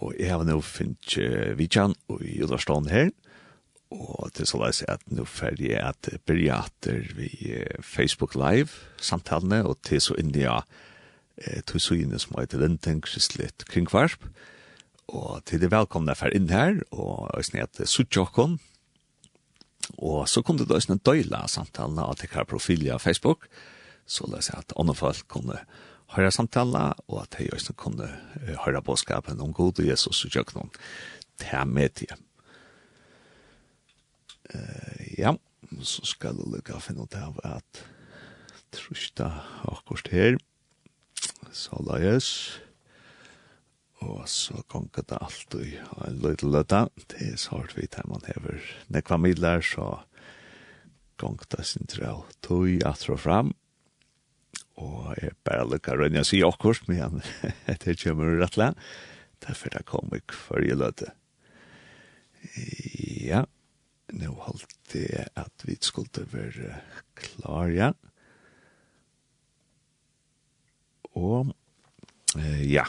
og jeg har nå finnet uh, Vidjan og Jolarstånd her, og til så løs at nå ferdig jeg at beriater vi uh, Facebook Live samtalene, og til så inn i eh, tog så inn som heter Lenten Kristelig Kringkvarp, og til det velkomne for inn her, og jeg snedet Suttjokken, og så kom det da en døyla samtalene av til hver profil av Facebook, så leis at andre folk kunne høyre samtala, og at jeg også kunne høyre bådskapen om god og Jesus og gjøre noen til med til. Uh, Ja, så skal jeg lukke finne ut av at trusta akkurat her, så la jeg og så gonger det alltid i en liten løtta, det er svart vidt her man hever nekva midler, så gonger det sin trau tog at fra fram, Og jeg bare lukker rønne å si akkurat, men det kommer rett og slett. Derfor det kom ikke før jeg løte. Ja, nå holdt det at vi skulle være klar, ja. Og, ja.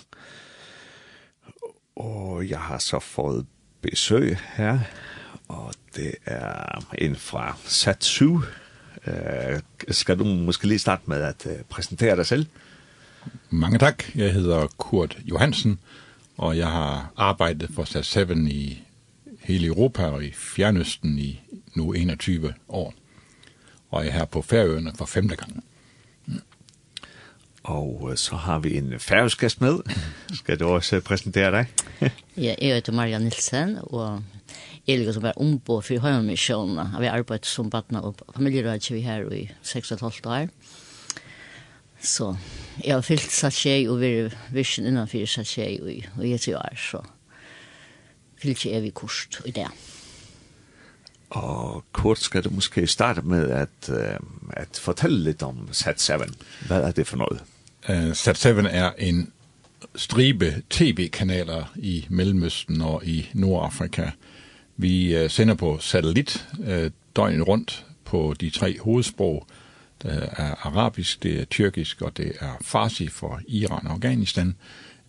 Og jeg har så fått besøg her, og det er en fra Satsu, Øh, skal du måske lige starte med at øh, præsentere dig selv? Mange tak. Jeg hedder Kurt Johansen, og jeg har arbejdet for Sat 7 i hele Europa og i Fjernøsten i nu 21 år. Og jeg er her på Færøerne for femte gang. Og så har vi en færøsk med. Skal du også præsentere dig? jeg heter Maria Nielsen, og Elika som var ombå for Høyamisjonen. Vi har arbeidet som badna og familieråd vi her i 6,5 år. Så jeg har fyllt sasjei og vært virsen innanfor sasjei og jeg til er så fyllt jeg evig kurs i det. Og kort skal du måske starte med at, uh, at fortelle litt om Z7. Hva er det for noe? Uh, Z7 er en stribe tv-kanaler i Mellemøsten og i Nordafrika. Uh, Vi sender på satellit døgnet rundt på de tre hovedsprog. Det er arabisk, det er tyrkisk og det er farsi for Iran og Afghanistan.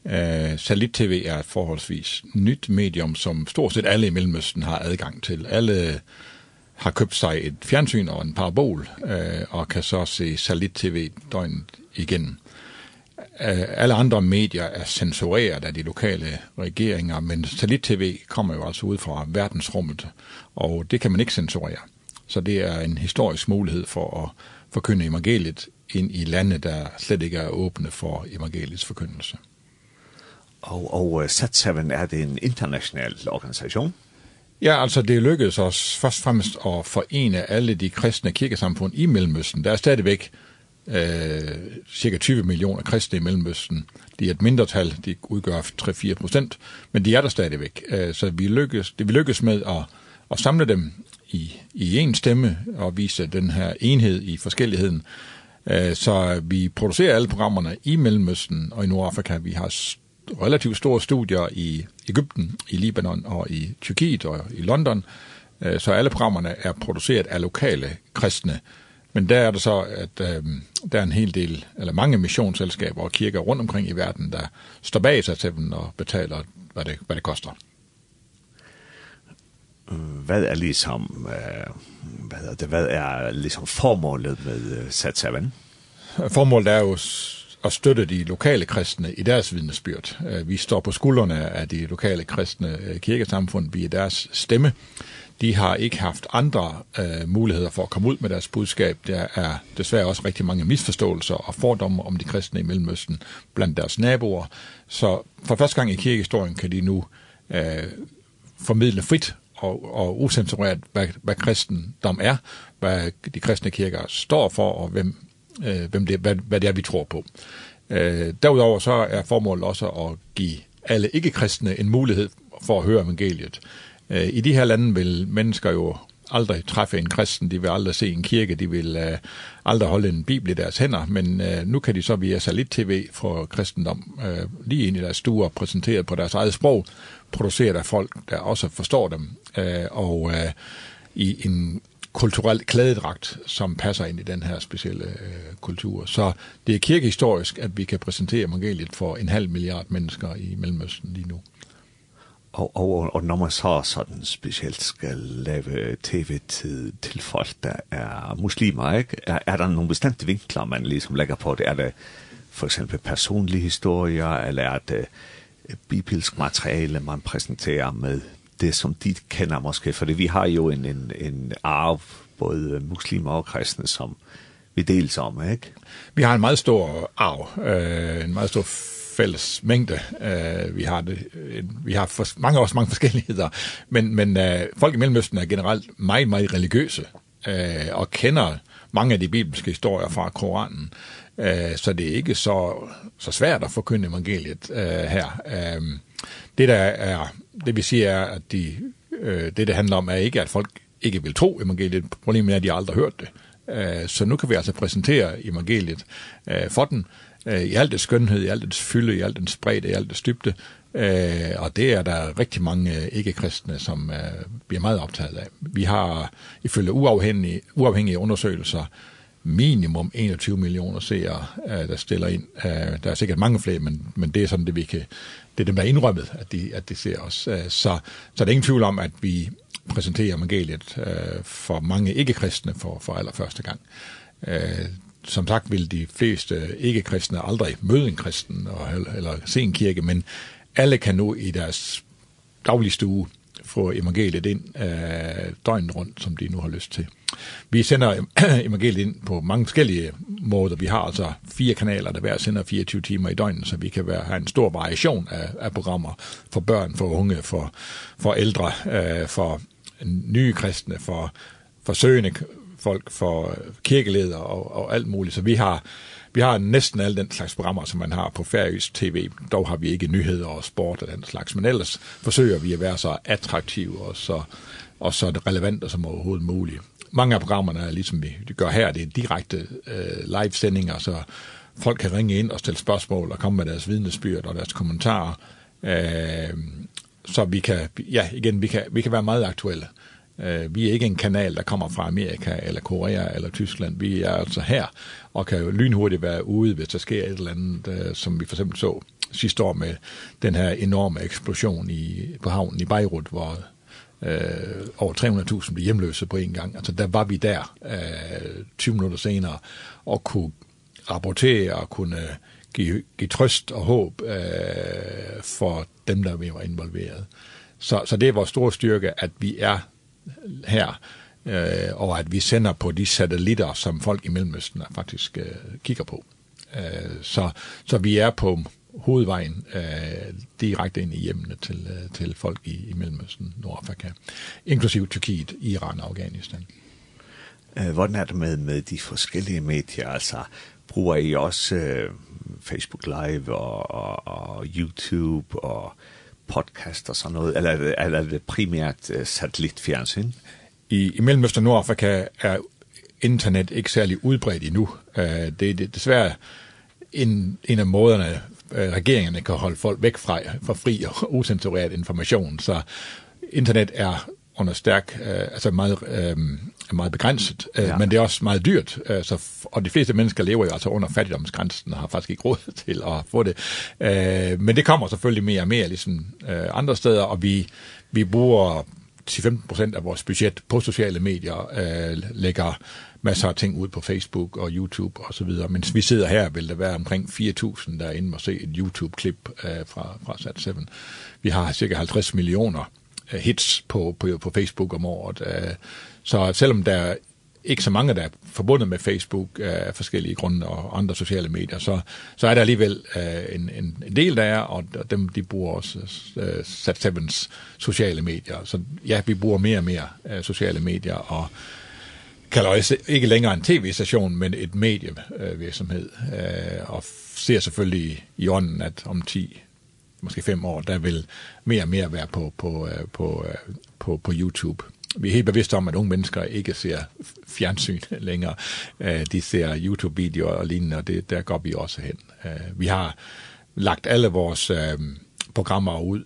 Eh satellit-TV er et forholdsvis nyt medium, som stort set alle i Mellemøsten har adgang til. Alle har købt sig et fjernsyn og en parabol, og kan så se satellit-TV døgnet igen alle andre medier er censureret af de lokale regeringer, men satellit-tv kommer jo altså ud fra verdensrummet, og det kan man ikke censurere. Så det er en historisk mulighed for at forkynde evangeliet ind i lande, der slet ikke er åbne for evangeliets forkyndelse. Og, og Z7 er det en international organisation? Ja, altså det lykkedes os først og fremmest at forene alle de kristne kirkesamfund i Mellemøsten. Der er stadigvæk øh, cirka 20 millioner kristne i Mellemøsten. Det er et mindretal, de udgør 3-4 procent, men de er der stadigvæk. Øh, så vi lykkes, det vi lykkes med at, at samle dem i, i en stemme og vise den her enhed i forskelligheden. Øh, så vi producerer alle programmerne i Mellemøsten og i Nordafrika. Vi har relativt store studier i Egypten, i Libanon og i Tyrkiet og i London. Så alle programmerne er produceret af lokale kristne Men der er det så, at øh, der er en hel del, eller mange missionsselskaber og kirker rundt omkring i verden, der står bag sig til dem og betaler, hvad det, hvad det koster. Hvad er ligesom, øh, hvad, er det, hvad er ligesom formålet med Sat7? Formålet er jo at støtte de lokale kristne i deres vidnesbyrd. Vi står på skuldrene af de lokale kristne kirkesamfund, vi er deres stemme de har ikke haft andre øh, muligheder for at komme ud med deres budskab. Der er desværre også rigtig mange misforståelser og fordomme om de kristne i Mellemøsten blandt deres naboer. Så for første gang i kirkehistorien kan de nu øh, formidle frit og, og usensureret, hvad, hvad kristendom er, hvad de kristne kirker står for, og hvem, øh, hvem det, hvad, hvad det er, vi tror på. Øh, derudover så er formålet også at give alle ikke-kristne en mulighed for at høre evangeliet. I de her lande vil mennesker jo aldrig træffe en kristen, de vil aldrig se en kirke, de vil uh, aldrig holde en bibel i deres hænder, men uh, nu kan de så via satellit-tv få kristendom uh, lige ind i deres stuer, præsenteret på deres eget sprog, produceret af folk, der også forstår dem, uh, og uh, i en kulturell klædedragt, som passer ind i den her specielle øh, kultur. Så det er kirkehistorisk, at vi kan præsentere evangeliet for en halv milliard mennesker i Mellemøsten lige nu. Og, og, og, og når man så sådan specielt skal lave tv-tid til folk, der er muslimer, ikke? Er, er der nogle bestemte vinkler, man ligesom lægger på det? Er det for eksempel personlige historier, eller er det bibelsk materiale, man præsenterer med det, som de kender måske? Fordi vi har jo en, en, en arv, både muslimer og kristne, som vi deles om, ikke? Vi har en meget stor arv, øh, en meget stor fælles mængde. Uh, vi har det, vi har for, mange også mange forskelligheder, men men uh, folk i Mellemøsten er generelt meget meget religiøse uh, og kender mange af de bibelske historier fra Koranen. Eh så det er ikke så så svært at forkynde evangeliet eh her. Ehm det der er det vi siger er at de uh, det det handler om er ikke at folk ikke vil tro evangeliet. Problemet er at de aldrig har hørt det. Eh så nu kan vi altså præsentere evangeliet eh for den i alt dets skønhed, i alt dets fylde, i alt dets bredde, i alt dets dybde. Øh, og det er der rigtig mange ikke-kristne, som øh, bliver meget optaget af. Vi har ifølge uafhængige, uafhængige undersøgelser minimum 21 millioner seere, øh, der stiller ind. Øh, der er sikkert mange flere, men, men det er sådan, det vi kan det er dem, der er indrømmet, at de, at de ser os. Øh, så, så er ingen tvivl om, at vi præsenterer evangeliet øh, for mange ikke-kristne for, for allerførste gang. Øh, som sagt vil de fleste ikke-kristne aldrig møde en kristen eller, eller se en kirke, men alle kan nu i deres dagligstue få evangeliet ind øh, døgnet rundt, som de nu har lyst til. Vi sender evangeliet ind på mange forskellige måder. Vi har altså fire kanaler, der hver sender 24 timer i døgnet, så vi kan være, have en stor variation af, af programmer for børn, for unge, for, for ældre, øh, for nye kristne, for for søgende folk, for kirkeleder og, og alt muligt. Så vi har, vi har næsten alle den slags programmer, som man har på Færøs tv. Dog har vi ikke nyheder og sport og den slags, men ellers forsøger vi at være så attraktive og så, og så relevante som overhovedet muligt. Mange af programmerne er ligesom vi gør her, det er direkte øh, live-sendinger, så folk kan ringe ind og stille spørgsmål og komme med deres vidnesbyrd og deres kommentarer. Øh, så vi kan ja igen vi kan vi kan være meget aktuelle. Vi er ikke en kanal, der kommer fra Amerika, eller Korea, eller Tyskland. Vi er altså her, og kan jo lynhurtigt være ude, hvis der sker et eller andet, som vi for eksempel så sidste år med den her enorme eksplosion i, på havnen i Beirut, hvor øh, over 300.000 blev hjemløse på en gang. Altså der var vi der øh, 20 minutter senere, og kunne rapportere og kunne give, give trøst og håb øh, for dem, der var involveret. Så, så det er vores store styrke, at vi er her, eh og at vi sender på de satellitter, som folk i Mellemøsten faktisk øh, kigger på. Eh så, så vi er på hovedvejen øh, direkte ind i hjemmene til, øh, til folk i, i Mellemøsten, Nordafrika, inklusiv Tyrkiet, Iran og Afghanistan. Eh Hvordan er det med, med de forskellige medier? Altså, bruger I også øh, Facebook Live og, og, og YouTube og podcast og sådan noget, eller er det primært satellitfjernsyn? I, I Mellemøsten og Nordafrika er internet ikke særlig udbredt endnu. Det er desværre en, en af måderne, regeringerne kan holde folk væk fra, fra fri og usensureret information. Så internet er under stærk, øh, altså meget, øh, meget begrænset, øh, ja. men det er også meget dyrt. Øh, så, og de fleste mennesker lever jo altså under fattigdomsgrænsen og har faktisk ikke råd til at få det. Øh, men det kommer selvfølgelig mere og mere ligesom, øh, andre steder, og vi, vi bruger 10-15% af vores budget på sociale medier, øh, lægger masser af ting ud på Facebook og YouTube og så videre. Mens vi sidder her, vil der være omkring 4.000, der er inde og se et YouTube-klip øh, fra, fra Sat7. Vi har cirka 50 millioner hits på, på, på Facebook om året. Så selvom der er ikke så mange, der er forbundet med Facebook af forskellige grunde og andre sociale medier, så, så er der alligevel en, en del, der er, og dem de bruger også Sat 7's sociale medier. Så ja, vi bruger mere og mere sociale medier, og kalder ikke længere en tv-station, men et medievirksomhed, og ser selvfølgelig i ånden, at om 10 måske fem år, der vil mere og mere være på, på, på, på, på YouTube. Vi er helt bevidste om, at unge mennesker ikke ser fjernsyn længere. De ser YouTube-videoer og lignende, og det, der går vi også hen. Vi har lagt alle vores programmer ud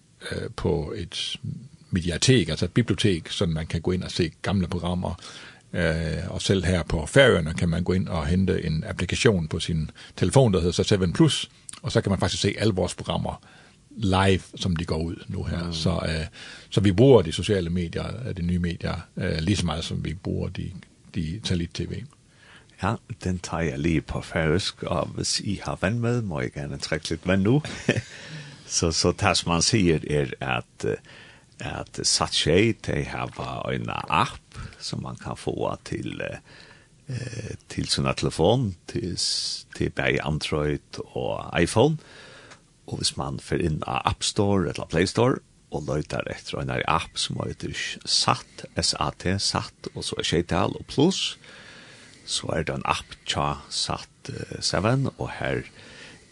på et mediatek, altså et bibliotek, så man kan gå ind og se gamle programmer. Uh, og selv her på Færøerne kan man gå ind og hente en applikation på sin telefon der hedder så 7 Plus, og så kan man faktisk se alle vores programmer live, som de går ud nu her. Mm. Så, uh, så vi bruger de sociale medier, de nye medier, øh, lige så meget som vi bruger de, de satellit-tv. Ja, den tager jeg lige på færøsk, og hvis I har vand med, må jeg gerne trække lidt vand nu. så, så Tasman siger er, at at Satchei, de har en app som man kan få til uh, til sin telefon, til, til bare Android og iPhone. Mm Og hvis man får inn av App Store eller Play Store og løyter etter en app som heter SAT, S-A-T, SAT, og så er Sheital og Plus, så er det en app tja SAT 7, og her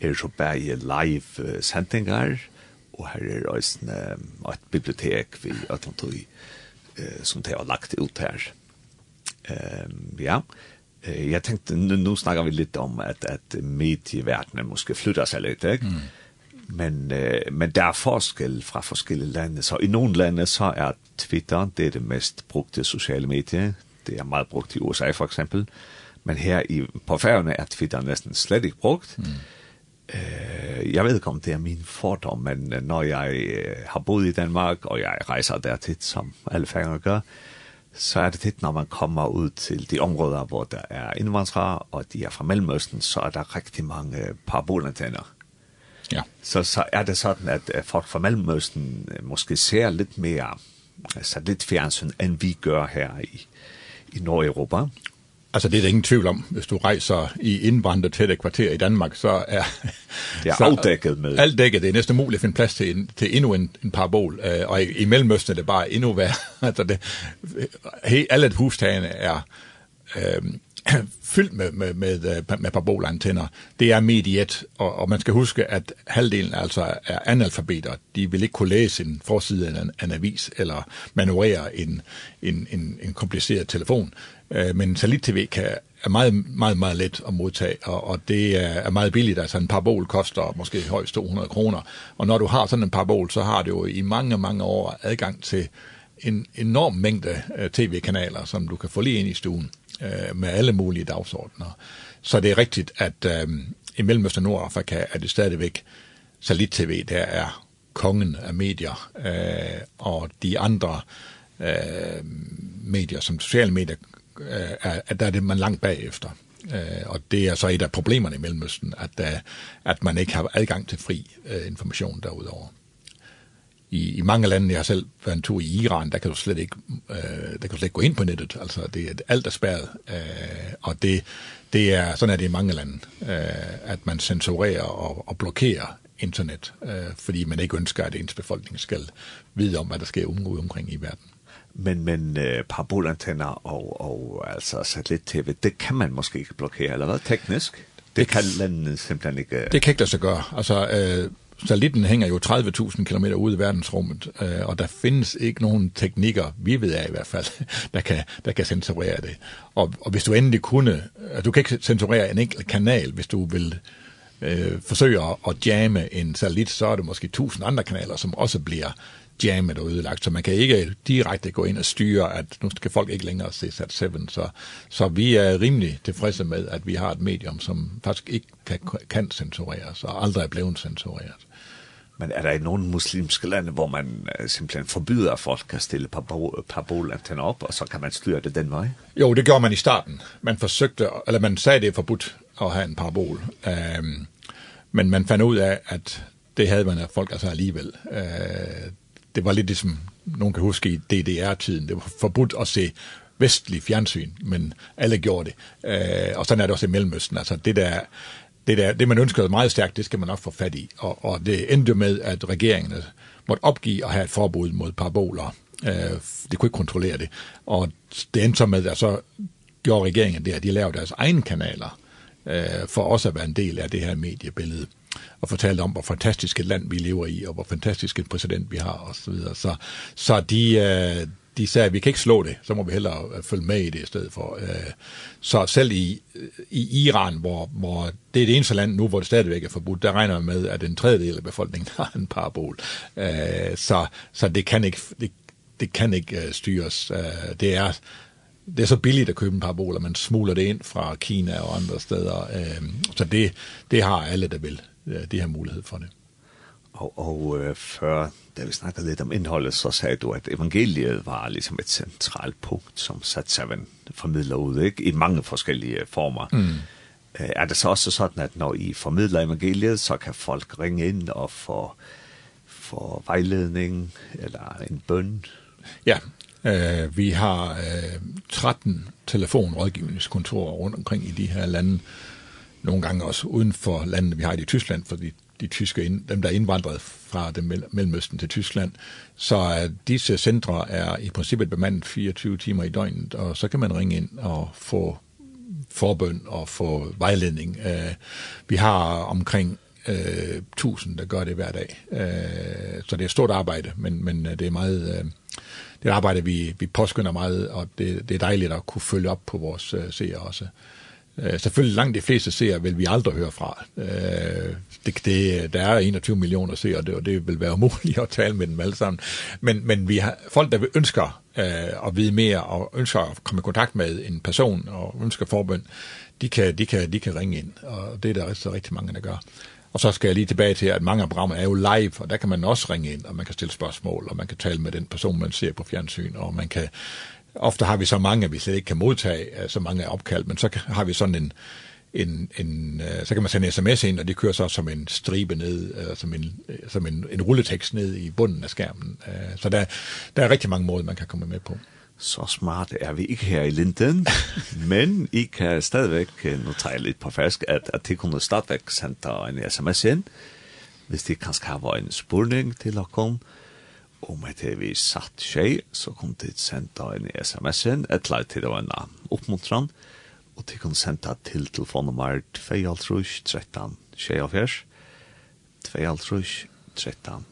er så bare live sendingar, og her er også et bibliotek vi Atlantøy som det har lagt ut her. Um, ja, jeg tenkte, nu, snakker vi litt om at, at midt i verden måske flytter seg litt, ikke? Mm Men, øh, men der er forskel fra forskellige lande. Så i nogle lande, så er Twitter, det er det mest brugte sociale medie. Det er meget brugt i USA for eksempel. Men her i, på Færøerne er Twitter næsten slet ikke brugt. Mm. Øh, jeg ved ikke om det er min fordom, men når jeg øh, har boet i Danmark, og jeg rejser der tit, som alle færgerne gør, så er det tit, når man kommer ud til de områder, hvor der er indvandrere, og de er fra Mellemøsten, så er der rigtig mange parabolantenner. Ja. Så, så er det sådan, at folk fra Mellemøsten måske ser lidt mere så lidt fjernsyn end vi gør her i, i Nordeuropa. Altså det er der ingen tvivl om. Hvis du rejser i indvandret til et kvarter i Danmark, så er... Det er så, dækket med... Alt dækket. Det er næsten muligt at finde plads til, en, til endnu en, en parabol. Og i, i Mellemøsten er det bare endnu værre. altså det, he, alle hustagene er... uh, fyldt med, med, med, med parabolantenner, det er mediet, og, og man skal huske, at halvdelen altså er analfabeter. De vil ikke kunne læse en forside af en, en avis, eller manøvrere en, en, en, en kompliceret telefon. Øh, men satellit-tv kan er meget, meget, meget let at modtage, og, og det er meget billigt. Altså en parabol koster måske højst 200 kroner, og når du har sådan en parabol, så har du jo i mange, mange år adgang til en enorm mængde tv-kanaler, som du kan få lige ind i stuen øh, med alle mulige dagsordner. Så det er rigtigt, at øh, i Mellemøsten og Nordafrika er det stadigvæk Salit TV, der er kongen af medier, øh, og de andre øh, medier, som sociale medier, øh, er, at der er det man langt bagefter. Øh, og det er så et af problemerne i Mellemøsten, at, øh, at man ikke har adgang til fri øh, information derudover i, i mange lande, jeg har selv været en tur i Iran, der kan du slet ikke, øh, der kan du slet ikke gå ind på nettet. Altså, det, alt er spærret, øh, og det, det er, sådan er det i mange lande, øh, at man censurerer og, og blokerer internet, øh, fordi man ikke ønsker, at ens befolkning skal vide om, hvad der sker ude omkring i verden. Men, men øh, parabolantenner og, og altså satellit-tv, det kan man måske ikke blokere, eller hvad? Teknisk? Det, det kan landene simpelthen ikke... Det kan ikke lade sig gøre. Altså, øh, Satellitten hænger jo 30.000 km ude i verdensrummet, øh, og der findes ikke nogen teknikker, vi ved af i hvert fald, der kan, der kan censurere det. Og, og hvis du endelig kunne, du kan ikke censurere en enkelt kanal, hvis du vil øh, forsøge at jamme en satellit, så er det måske 1000 andre kanaler, som også bliver jammet og ødelagt, så man kan ikke direkte gå ind og styre, at nu skal folk ikke længere se Sat 7. Så, så vi er rimelig tilfredse med, at vi har et medium, som faktisk ikke kan, kan censureres, og aldrig er blevet censureret. Men er der i nogle muslimske lande, hvor man simpelthen forbyder folk at stille parabolantenner op, og så kan man styre det den vej? Jo, det gjorde man i starten. Man forsøgte, eller man sagde, det er forbudt at have en parabol. Um, men man fandt ud af, at det havde man af folk altså alligevel. Uh, det var lidt ligesom, nogen kan huske i DDR-tiden, det var forbudt at se vestlig fjernsyn, men alle gjorde det. Øh, og sådan er det også i Mellemøsten. Altså det der, det der, det man ønskede meget stærkt, det skal man nok få fat i. Og, og det endte med, at regeringen måtte opgive at have et forbud mod paraboler. Øh, de kunne ikke kontrollere det. Og det endte så med, at så gjorde regeringen det, at de lavede deres egne kanaler, øh, for også at være en del af det her mediebillede og fortalte om, hvor fantastisk et land vi lever i, og hvor fantastisk et præsident vi har, og så videre. Så, så de, de sagde, at vi kan ikke slå det, så må vi hellere følge med i det i stedet for. Så selv i, i Iran, hvor, hvor det er det eneste land nu, hvor det stadigvæk er forbudt, der regner man med, at en tredjedel af befolkningen har en parabol. Så, så det kan ikke, det, det kan ikke styres. Det er, det er så billigt at købe en parabol, og man smuler det ind fra Kina og andre steder. Så det, det har alle, der vil det har mulighed for det. Og, og øh, før, da vi snakkede lidt om indholdet, så sagde du, at evangeliet var ligesom et centralt punkt, som Satsavan formidler ud, ikke? I mange forskellige former. Mm. Er det så også sådan, at når I formidler evangeliet, så kan folk ringe ind og få, få vejledning eller en bøn? Ja, øh, vi har øh, 13 telefonrådgivningskontorer rundt omkring i de her lande, nogle gange også uden for landene, vi har i Tyskland, fordi de tyske, ind, dem der er indvandret fra det Mellemøsten til Tyskland. Så disse centre er i princippet bemandet 24 timer i døgnet, og så kan man ringe ind og få forbøn og få vejledning. Vi har omkring øh, 1000, der gør det hver dag. Øh, så det er et stort arbejde, men, men det er meget... Øh, det er arbejde, vi, vi påskynder meget, og det, det er dejligt at kunne følge op på vores uh, seere også. Eh selvfølgelig langt de fleste ser vil vi aldrig høre fra. Eh det, det, der er 21 millioner ser og det, og det vil være umuligt at tale med dem alle sammen. Men, men vi har folk, der vil ønsker eh at vide mere, og ønsker at komme i kontakt med en person, og ønsker forbønd, de kan, de kan, de kan ringe ind, og det er der rigtig, rigtig mange, der gør. Og så skal jeg lige tilbage til, at mange af programmer er jo live, og der kan man også ringe ind, og man kan stille spørgsmål, og man kan tale med den person, man ser på fjernsyn, og man kan ofte har vi så mange, vi slet ikke kan modtage så mange opkald, men så har vi sådan en, en, en så kan man sende sms ind, og det kører så som en stribe ned, som en, som en, en rulletekst ned i bunden af skærmen. Så der, der er rigtig mange måder, man kan komme med på. Så smart er vi ikke her i Linden, men I kan stadigvæk, nu tager jeg lidt på fersk, at, at I kunne stadigvæk sende en sms ind, hvis de kanskje har en spurning til at komme, om et vi satt tjej, så kom det senda en sms-en, et leit til det var en oppmuntran, og de kom senda til telefonnummer 2.5.13 13 24, 2.5.13 13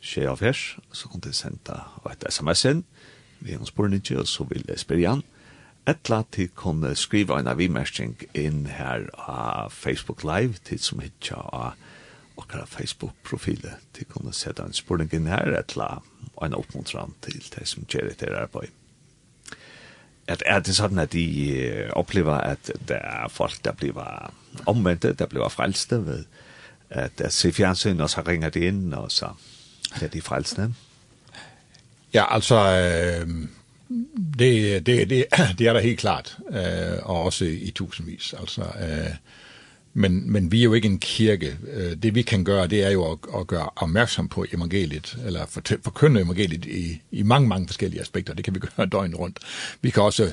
24, så kom de senda et sms-en, vi har spørt ikke, og så vil jeg spørre igjen, et leit til kunne skrive en avimersing inn her av Facebook Live, til som hitja av akkurat Facebook-profilet, til kunne sette en spørning inn her, et leit og en oppmuntran til det som gjør det her på. At er det sånn at de opplever at det er folk der blir omvendte, der blir frelste ved at der ser fjernsyn, og så ringer de inn, og så er de frelste? Ja, altså... Øh det det det det er da helt klart øh, og også i tusindvis altså øh, men, men vi er jo ikke en kirke. Det vi kan gøre, det er jo at, at gøre opmærksom på evangeliet, eller forkynde evangeliet i, i mange, mange forskellige aspekter. Det kan vi gøre døgn rundt. Vi kan også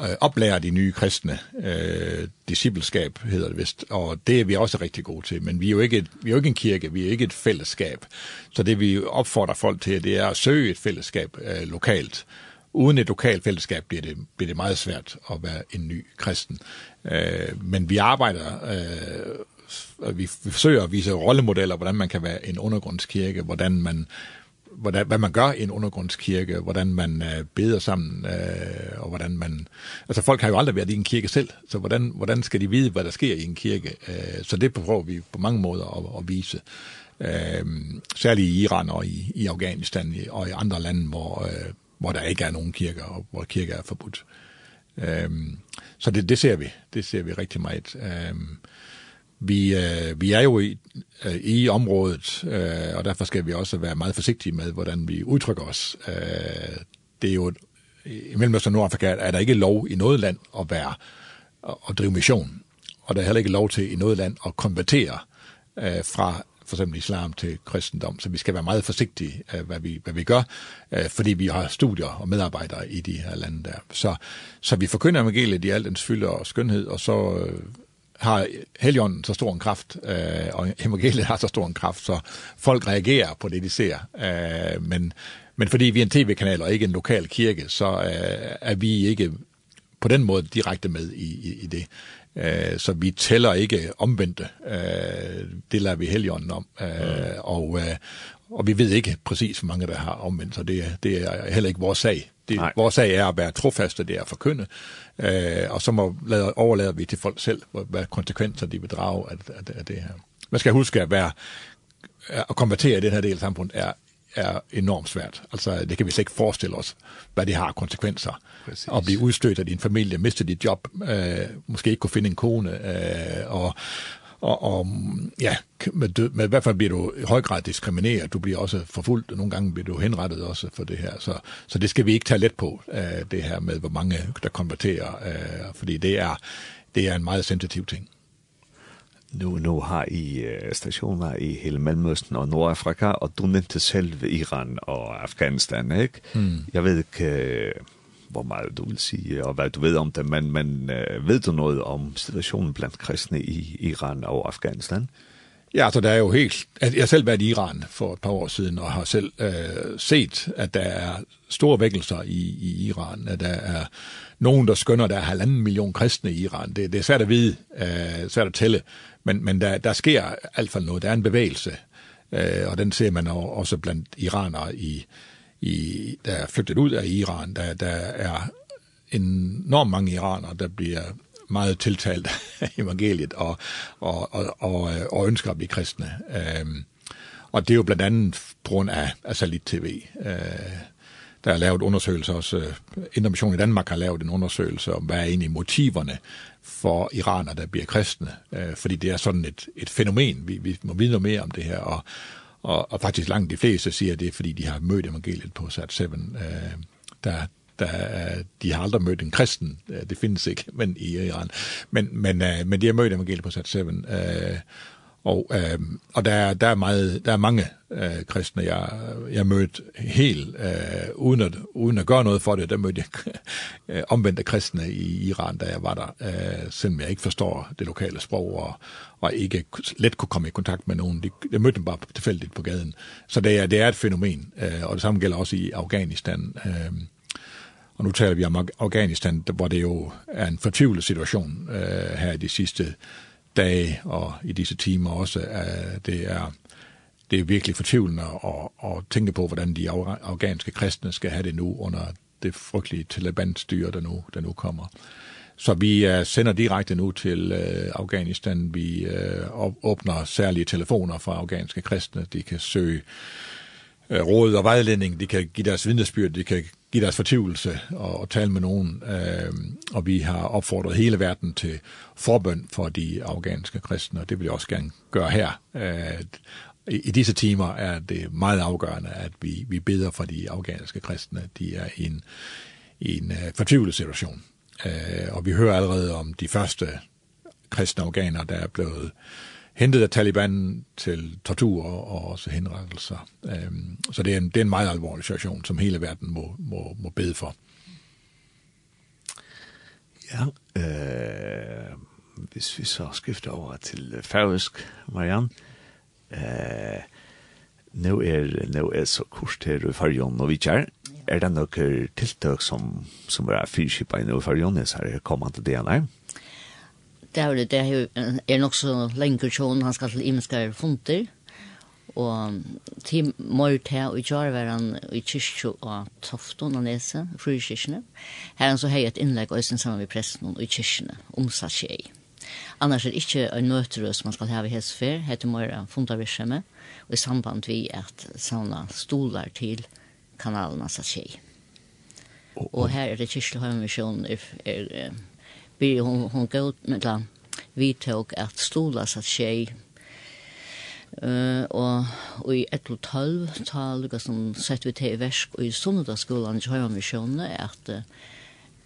øh, oplære de nye kristne. Øh, discipleskab hedder det vist, og det er vi også rigtig gode til. Men vi er jo ikke, et, vi er jo ikke en kirke, vi er ikke et fællesskab. Så det vi opfordrer folk til, det er at søge et fællesskab øh, lokalt. Øh, uden et lokalt fællesskab bliver det, bliver det meget svært at være en ny kristen. Øh, men vi arbejder, øh, vi forsøger at vise rollemodeller, hvordan man kan være en undergrundskirke, hvordan man hvordan hvad man gør i en undergrundskirke, hvordan man øh, beder sammen øh, og hvordan man altså folk har jo aldrig været i en kirke selv, så hvordan hvordan skal de vide hvad der sker i en kirke? Øh, så det prøver vi på mange måder at, at vise. Ehm særligt i Iran og i i Afghanistan og i andre lande hvor øh, hvor der ikke er nogen kirker, og hvor kirker er forbudt. Øhm, så det, det ser vi. Det ser vi rigtig meget. Øhm, vi, øh, vi er jo i, øh, i området, øh, og derfor skal vi også være meget forsigtige med, hvordan vi udtrykker os. Øh, det er jo, i Mellemøsten og Nordafrika er der ikke lov i noget land at være og drive mission. Og der er heller ikke lov til i noget land at konvertere øh, fra for eksempel islam til kristendom, så vi skal være meget forsigtige af, hvad vi, hvad vi gør, fordi vi har studier og medarbejdere i de her lande der. Så, så vi forkynder evangeliet i al dens fylde og skønhed, og så har Helion så stor en kraft, øh, og evangeliet har så stor en kraft, så folk reagerer på det, de ser. Øh, men, men fordi vi er en tv-kanal og ikke en lokal kirke, så øh, er vi ikke på den måde direkte med i, i, i det. Eh så vi tæller ikke omvendte. Eh det lader vi helgen om. Eh mm. og, eh, og vi ved ikke præcis, hvor mange der har omvendt, så det, det er heller ikke vores sag. Det, Nej. vores sag er at være trofaste, der for kønne. Eh og så må, lade overlader vi til folk selv, hvad konsekvenser de vil drage af, af, af det her. Man skal huske at være at konvertere i den her del af samfundet er er enormt svært. Altså, det kan vi slet ikke forestille os, hvad det har konsekvenser. Præcis. At blive udstødt af din familie, miste dit job, øh, måske ikke kunne finde en kone, øh, og, og, og ja, med, død, med i hvert fald bliver du i høj grad diskrimineret, du bliver også forfulgt, og nogle gange bliver du henrettet også for det her. Så, så det skal vi ikke tage let på, øh, det her med, hvor mange der konverterer, øh, fordi det er, det er en meget sensitiv ting. Nu, nu har I uh, stationer i hele Mellemøsten og Nordafrika, og du nævnte selv Iran og Afghanistan, ikke? Mm. Jeg ved ikke, uh, hvor meget du vil sige, og hvad du ved om det, men, men uh, ved du noget om situationen blandt kristne i Iran og Afghanistan? Ja, altså der er jo helt... Jeg har selv været i Iran for et par år siden, og har selv øh, set, at der er store vækkelser i, i Iran, at der er nogen, der skønner, der er halvanden million kristne i Iran. Det, det er svært at vide, øh, svært at tælle, men, men der, der sker i hvert fald noget. Der er en bevægelse, øh, og den ser man også blandt iranere, i, i, der er flygtet ud af Iran. Der, der er enormt mange iranere, der bliver meget tiltalt af evangeliet og, og, og, og, og ønsker at blive kristne. Ehm og det er jo blandt andet på grund af, af satellit-tv. Eh der er lavet undersøgelser også, Intermission i Danmark har lavet en undersøgelse om, hvad er egentlig motiverne for iranere der bliver kristne, øh, fordi det er sådan et, et fænomen. Vi, vi må vide noget mere om det her, og, og, og faktisk langt de fleste siger det, fordi de har mødt evangeliet på Sat 7, øh, der, der de har aldrig mødt en kristen. Det findes ikke, men i Iran. Men men men de har mødt evangeliet på Sat 7. Eh Og, øh, og der, der, er meget, der er mange øh, kristne, jeg, jeg mødte helt, øh, uden, at, uden at gøre noget for det, der mødte jeg øh, omvendte kristne i Iran, da jeg var der, øh, selvom jeg ikke forstår det lokale sprog, og, og ikke let kunne komme i kontakt med nogen. De, jeg mødte dem bare tilfældigt på gaden. Så det er, det er et fænomen, øh, og det samme gælder også i Afghanistan. Øh, og nu taler vi om Afghanistan, hvor det jo er en fortvivlet situation øh, her i de sidste dage og i disse timer også, at det er, det er virkelig fortvivlende at, at tænke på, hvordan de afghanske kristne skal have det nu under det frygtelige Taliban-styre, der nu, der nu kommer. Så vi uh, sender direkte nu til uh, Afghanistan. Vi uh, åbner særlige telefoner for afghanske kristne. De kan søge uh, råd og vejledning, de kan give deres vidnesbyrd, de kan give deres fortvivlelse og, og tale med nogen. Øh, og vi har opfordret hele verden til forbøn for de afghanske kristne, og det vil jeg også gerne gøre her. Øh, i, I disse timer er det meget afgørende, at vi, vi beder for de afghanske kristne. De er i en, i en uh, fortvivlet situation. Øh, og vi hører allerede om de første kristne afghanere, der er blevet øh, hentet af Taliban til tortur og også henrettelser. Øhm, så det er, en, det er en meget alvorlig situation, som hele verden må, må, må bede for. Ja, øh, hvis vi så skifter over til færøsk, Marianne, øh, nu er, nu er så kurs i Færøen og Vitjær. Er det noen tiltak som, som er fyrskipa i Færøen, så er det kommende DNA? Ja det er det er nok så lenge tjon han skal til imskar funter og til morte og i kjær var han i kyrkjø og tofton og nese, frukirkene. Her han så hei et innlegg og sammen med presten og i kyrkjene, omsatt tjei. Annars er det ikke en nøterøs man skal ha i Hesfer, heter Møyra fundarvirksomhet, og i samband vi at sauna stolar til kanalen av tjei. Og her er det kyrkjø og misjon er, er, er vi hon hon går med la vi tog att stola så tjej eh og, og i og tolv tal lukka som sett vi til i versk og i Sunnudagsskolan i Høyamisjonen at uh,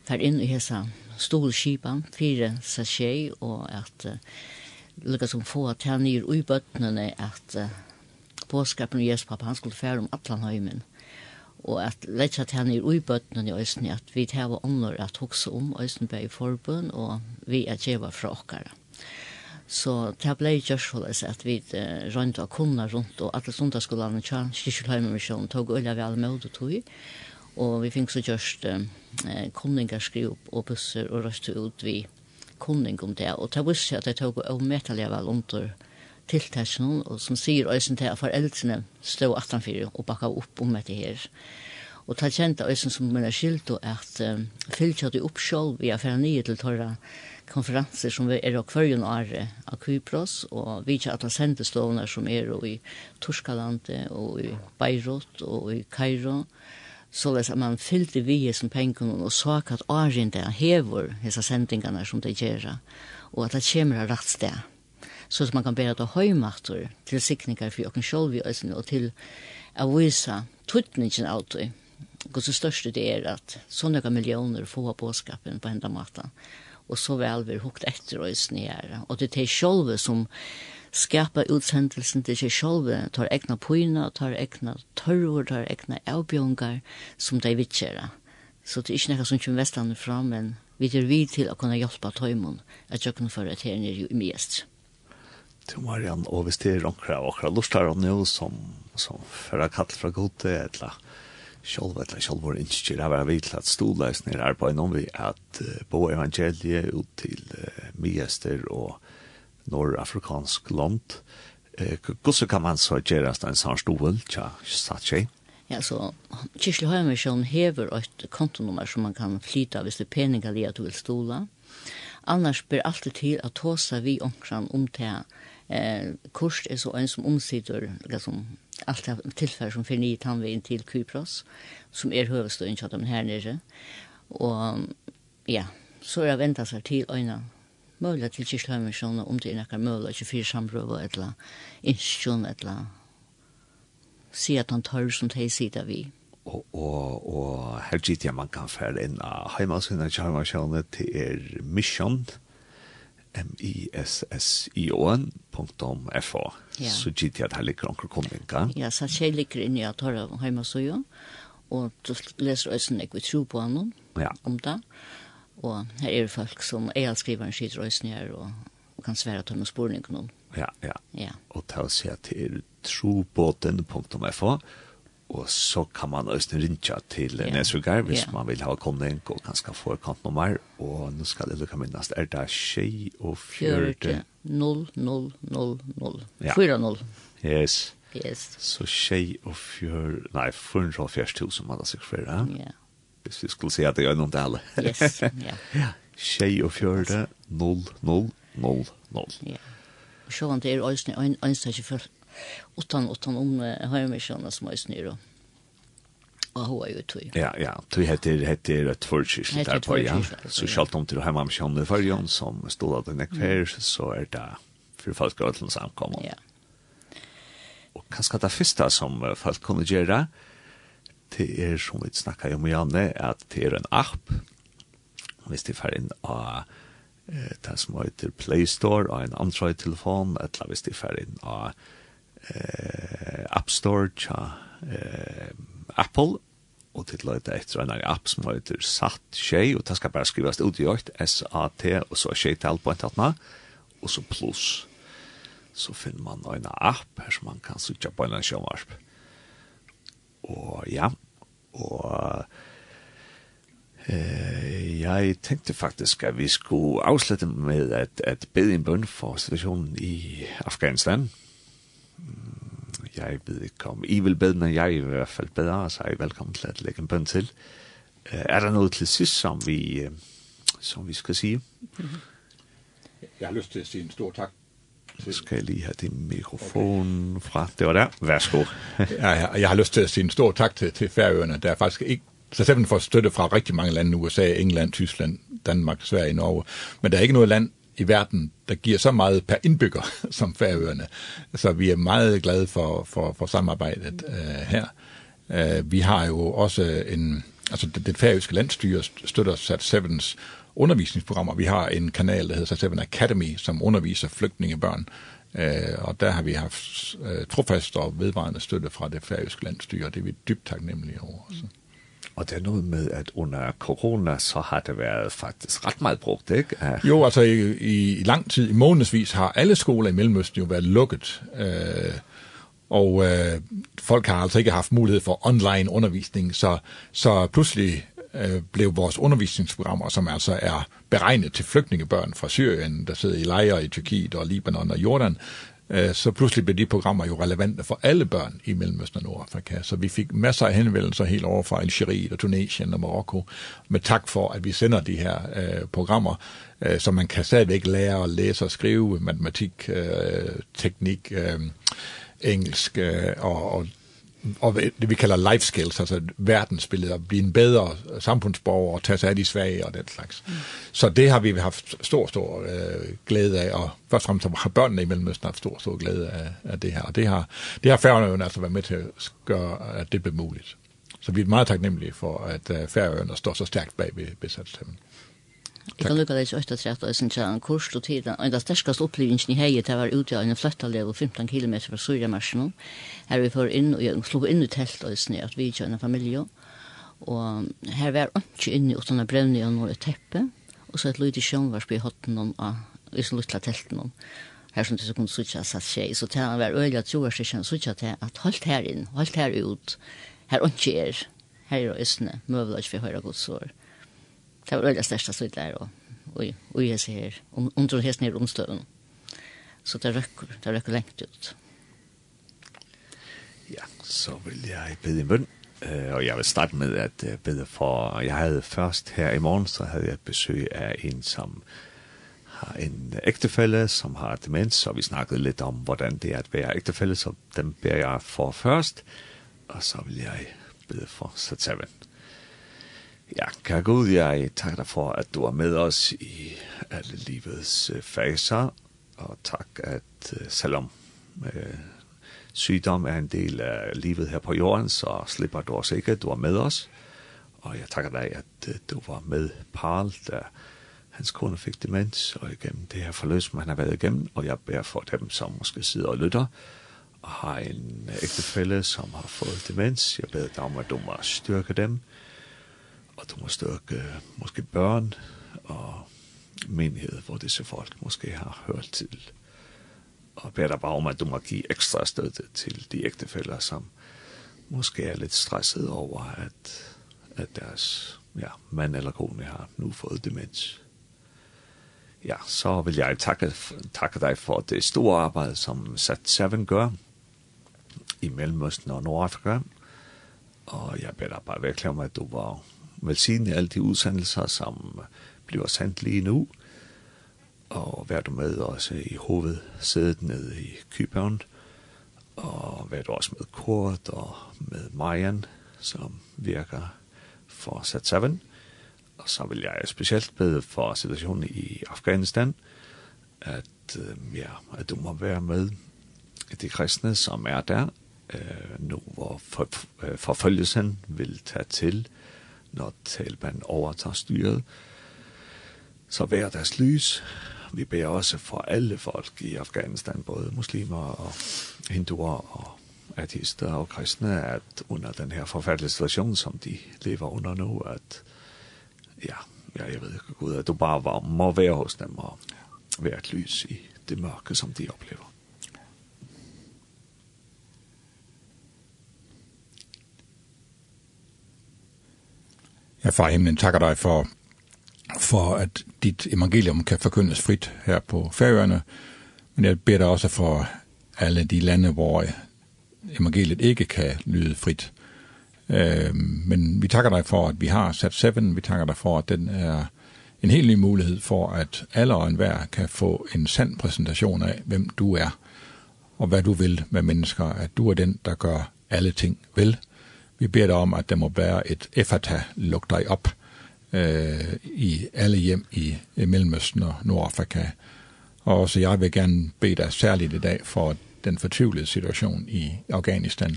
fer inn i hesa stolskipan, fire sasjei og at uh, lukka som få at han nyr ui bøttene at uh, påskapen og Jespappa han skulle fære om atlan høymen og at leggja til henne i uibøttene i Øysten, at vi tar ånder at hokse om Øystenberg i forbund, og vi er djeva fra åkere. Så det ble gjørs for at vi eh, rønte av kunne rundt, og alle sundagskolene tja, kyrkjølheimermisjonen, tog øyla vi alle med og tog, og vi fikk så gjørst uh, kunninger skriv opp og busser og røste ut vi kunning om det, og det visste jeg at jeg tog og medtallet vel under tiltasjon, og som sier øysen til at foreldrene stod 18-4 og bakka opp om etter her. Og ta kjent av øysen som mener skilt, og at um, fyllt jeg opp vi via fra nye til tørre konferanser som vi er av kvarjen året av Kypros, og vi ikke alle sendestående som er i Torskalandet, og i Beirut, og i Kairo, så att man fyllde vi som pengarna og så at Arjen der hever dessa sendingene som de gjør og at det kommer rett sted så man kan bära det höjmaktor, till siktningar för åken själv i ösen och till att visa tuttningen av det. Och så störst det är att så några miljoner får påskapen på enda maten Och så väl vi hukt efter ösen här. Och det är själv som skapa utsendelsen til seg sjálv, tar egna poina, tar egna tørror, tar egna avbjongar som de vitsjera. Så det er ikke nekka som kommer vestlandet fram, men vi er vid til å kunne hjelpe tøymon at jøkken for at her nere i mest til Marian, og hvis det er noen av okra lustar og nå som, som fører kall fra gode, eller sjálv eller sjálv vår innskir av er vidt at stodleisner er på innom vi at uh, bo evangeliet ut til uh, Miester og norrafrikansk land. Uh, Hvordan kan man så gjøre en sånn stol, tja, satt seg? Ja, så Kirsli Heimersson hever et kontonummer som man kan flyta hvis det er peninga li at du vil stola. Annars blir alltid til at tåsa vi omkran om til eh kurs är så en som omsitter liksom allt det tillfär som för ni tanvin till Kypros som är huvudstaden chatta men här nere. Och ja så jag väntar sig till ena möjliga till kyrklammission om det är några möjliga 24 sambröva eller institution eller se att han tar som det sida vi og, og, og her gitt jeg man kan fære inn av heimasynet kjærmasjonet til er mission m-i-s-s-i-o-n.fo ja. så gitt jeg at her ligger anker komminga. Ja, så jeg ligger inne i at her hjemme så jo, og du leser også jeg vil tro på han ja. om det, og her er det folk som er alt skriver en skitt røysen her, og, og kan svære til noen har noen. Ja, ja. ja. Og ta og se til det er trobåten.fo, og så kan man også rinja til yeah. Nesrugar hvis yeah. man vil ha kommet og kanskje få kontnummer og nå skal jeg lukke minnast. Er det tjej og fjørte? 0 0 0 0 4 0 Yes. Yes. Så tjej og fjør nei 440 000 man har sikkert flere Ja. Hvis vi skulle si at det er noen del Yes Ja. Ja. Tjej og fjørte 0 0 0 0 Ja. Og sjåan det er øyne øyne øyne øyne utan utan om hemmisjonen som är snur och hoa ju tog. Ja, ja, tog heter heter ett förkyrkligt där på ja. Så skalt om till hemma med hemmisjonen för Jon som stod att den är så är det för folk att till samkomma. Ja. Och kanske det första som folk kunde göra det är som vi snackar om Janne att det är en app. Hvis de får inn av det som heter Play Store av en Android-telefon, eller hvis de får inn av eh, App Store tja eh, Apple og til løyta etter en app som heter Satt Tjei, og det skal bare skrivast ut i øyt, S-A-T, og så Tjei til på en tattna, og så pluss. Så finner man en app her som man kan sitte på en sjømarp. Og ja, og eh, jeg tenkte faktisk at vi skulle avslutte med et, et bedre bedinbund for situasjonen i Afghanistan. Mm jeg ved ikke om I vil bedre, men jeg er i hvert fald bedre, så er I velkommen til at lægge en bøn til. Er der noget til sidst, som vi, som vi skal sige? Jeg har lyst til at sige en stor tak. Så skal jeg lige have din mikrofon okay. fra. Det var der. Værsgo. ja, jeg, jeg har lyst til at sige en stor tak til, til Færøerne, der er faktisk ikke så selv får støtte fra rigtig mange lande, USA, England, Tyskland, Danmark, Sverige, Norge. Men der er ikke noget land, i verden, der giver så meget per indbygger som Færøerne. Så vi er meget glade for, for, for samarbejdet øh, her. Øh, vi har jo også en... Altså det, det færøske landstyre støtter Sat undervisningsprogram. undervisningsprogrammer. Vi har en kanal, der hedder Sat 7 Academy, som underviser flygtningebørn. Øh, og der har vi haft øh, trofast og vedvarende støtte fra det færøske landstyre, og det er vi dybt taknemmelige over. Så. Mm. Og det er noget med, at under corona, så har det været faktisk ret meget brugt, ikke? Uh. Jo, altså i, i lang tid, i månedsvis, har alle skoler i Mellemøsten jo været lukket. Øh, og øh, folk har altså ikke haft mulighed for online undervisning, så, så pludselig øh, blev vores undervisningsprogrammer, som altså er beregnet til flygtningebørn fra Syrien, der sidder i lejre i Tyrkiet og Libanon og Jordan, så pludselig blev de programmer jo relevante for alle børn i Mellemøsten og Nordafrika. Så vi fik masser af henvendelser helt over fra Algeriet og Tunesien og Marokko med tak for, at vi sender de her øh, programmer, øh, så man kan stadigvæk lære at læse og skrive matematik, øh, teknik, øh, engelsk øh, og, og og det vi kalder life skills, altså verdensbilleder, blive en bedre samfundsborger og tage sig af de svage og den slags. Mm. Så det har vi haft stor, stor øh, glæde af, og først og fremmest har børnene i Mellemøsten haft stor, stor glæde af, af det her. Og det har, det har Færøerne altså været med til at gøre, at det blev muligt. Så vi er meget taknemmelige for, at færøerne står så stærkt bag ved besatstaben. Jeg kan lukke deg til 8.30 og sin tjern kurs og tida, og enda sterskast opplevingen i heiet var ute av en fløttalev og 15 km fra Syramarsjen. Her vi får inn, og slå inn i telt og sin at vi kjøy en familie. Og her var ikke inne uten å brevne og noe teppe, og så et lyd i sjønvars på hotten av i sin luttla telten her som det så kunne sutja satt seg, så til han var øyla troer seg kjent sutja til at holdt her inn, holdt her ut, her ikke er, her er østene, møvla ikke vi høyra godsår det var det største støyt der, og og jeg ser under hesten her omstøven. Så det røkker, det røkker lengt ut. Ja, så vil jeg bede en bønn. Uh, og jeg vil starte med at uh, bede for, jeg havde først her i morgen, så havde jeg besøg af en, som har en ægtefælle, som har demens, og vi snakkede lidt om, hvordan det er at være ægtefælle, så dem beder jeg for først, og så vil jeg bede for Satan. Ja, kære Gud, jeg takker dig for, at du er med os i alle livets faser, og tak, at selvom øh, sygdom er en del af livet her på jorden, så slipper du os ikke, at du er med os. Og jeg takker dig, at øh, du var med Paul, da hans kone fik demens, og igennem det her forløb, som han har været igennem, og jeg beder for dem, som måske sidder og lytter, og har en ægtefælle, som har fået demens. Jeg beder dig om, at du må styrke dem, og du måste også, måske børn og menighed, hvor disse folk måske har hørt til. Og beder dig bare om, at du må give ekstra støtte til de ægtefælder, som måske er lidt stresset over, at, at deres ja, mand eller kone har nu fået demens. Ja, så vil jeg takke, takke dig for det store arbejde, som Sat7 gør i Mellemøsten og Nordafrika. Og jeg beder dig bare virkelig om, at du var velsigne alle de udsendelser, som bliver sendt lige nu, og vær du med også i hovedsædet nede i København, og vær du også med Kort og med Majan, som virker for Sat 7. Og så vil jeg specielt bede for situationen i Afghanistan, at, øh, ja, at du må være med de kristne, som er der, øh, nu hvor for, øh, forfølgelsen vil tage til, når Taliban overtager styret, så vær deres lys. Vi beder også for alle folk i Afghanistan, både muslimer og hinduer og ateister og kristne, at under den her forfærdelige situation, som de lever under nu, at ja, ja jeg ved ikke, Gud, at du bare var, må være hos dem og være et lys i det mørke, som de oplever. Ja, far himlen takker dig for, for at dit evangelium kan forkyndes frit her på færøerne, men jeg beder dig også for alle de lande, hvor evangeliet ikke kan lyde frit. Øh, men vi takker dig for, at vi har sat 7, vi takker dig for, at den er en helt ny mulighed for, at alle og enhver kan få en sand præsentation af, hvem du er, og hvad du vil med mennesker, at du er den, der gør alle ting vel, Vi beder om, at det må være et effata, luk dig op, øh, i alle hjem i, i Mellemøsten og Nordafrika. Og så jeg vil gerne bede dig særligt i dag for den fortvivlede situation i Afghanistan.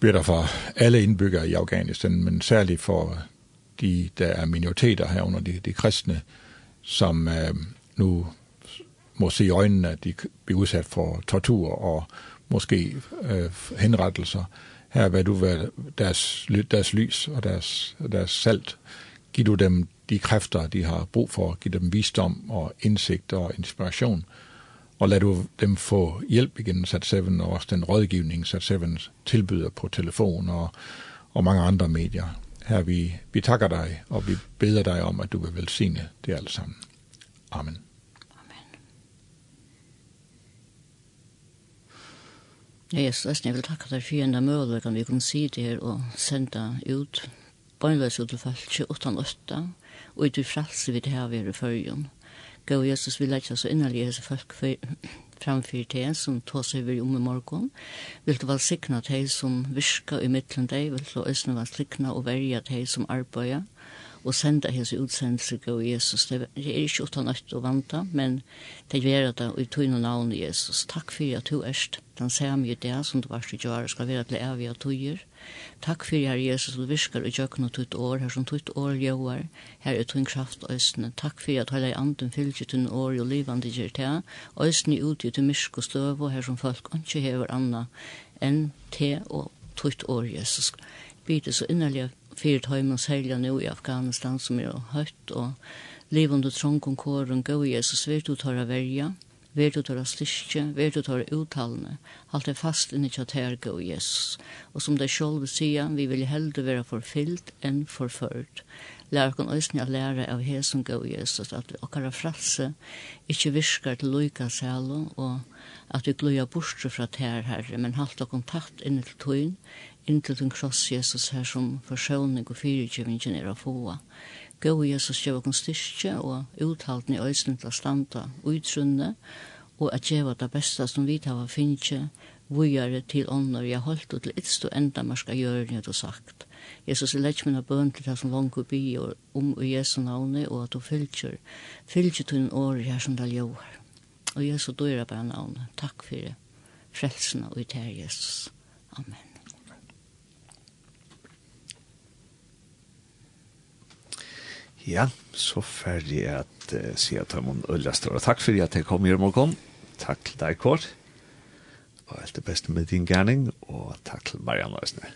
Beder dig for alle indbyggere i Afghanistan, men særligt for de, der er minoriteter herunder, de, de kristne, som øh, nu må se i øjnene, at de bliver udsat for tortur og måske øh, henrettelser her vil du være deres, deres lys og deres, deres salt. Giv du dem de kræfter, de har brug for. Giv dem visdom og indsigt og inspiration. Og lad du dem få hjælp igennem Sat7 og også den rådgivning, Sat7 tilbyder på telefon og, og mange andre medier. Her vi, vi takker dig, og vi beder dig om, at du vil velsigne det alt sammen. Amen. Ja, jeg synes jeg vil takke deg for en av mølløkene vi kan si det her og sende ut bøgnløs ut til falske 8-8 og ut i frelse vi det her vi er i følgen. Gå og Jesus vil ikke så innerlig hese folk framfyr til som tås over om i morgen. Vil du velsikna til som virka i mittlen deg, vil du også velsikna og verja til som arbeider og senda hans utsendelse av Jesus. Det er ikke uten nødt å vanta, men det gjør at i tøyne navn Jesus. Takk for at du erst. Den samme i det som du varst i gjør, skal være til evige tøyer. Takk for at Jesus du virker og gjør noe tøyt år, her som tøyt år gjør, her er tøyne kraft og østene. Takk for at hele anden fylger tøyne år og livende gjør det. Østene ut i tøyne mysk og støv, og her som folk ikke hever anna enn te og tøyt år Jesus. Bidde så innerlig fyrir tøymen særlig nå i Afghanistan som er høyt og livende trången kåren gå i Jesus vil du tåra verja Ver du tåra styrke, ver du tåra uttalene, halt er fast inni kjater gå i Jesus. Og som det sjolv sier, vi vil helde være forfyllt enn forført. Lær kon òsne a læra av hesen og Jesus, at vi okkara frasse ikkje virkar til loika sælo, og at vi gløya bostre fra tær herre, men halt og kontakt inni til tøyn, inntil den kross Jesus her som forsøvning og fyrirkjøvingen er å få. Gå Jesus gjør oss styrke og uthalten i øyne til å standa utrunne og at gjøre det beste som vi tar finne vujare til ånder jeg holdt og til ytst og enda man skal gjøre det du sagt. Jesus er lett mine bøn til det som langt og bier om i Jesu navnet og at du fylgjer fylgjer til en år her som det gjør. Og Jesu døyre bare navnet. Takk for det. Frelsene og i Jesus. Amen. Ja, så ferdig at uh, si at jeg må ølle større. Takk for at jeg kom i morgen. Takk til deg, Kåre. Og alt det beste med din gærning, og takk til Marianne Øsne.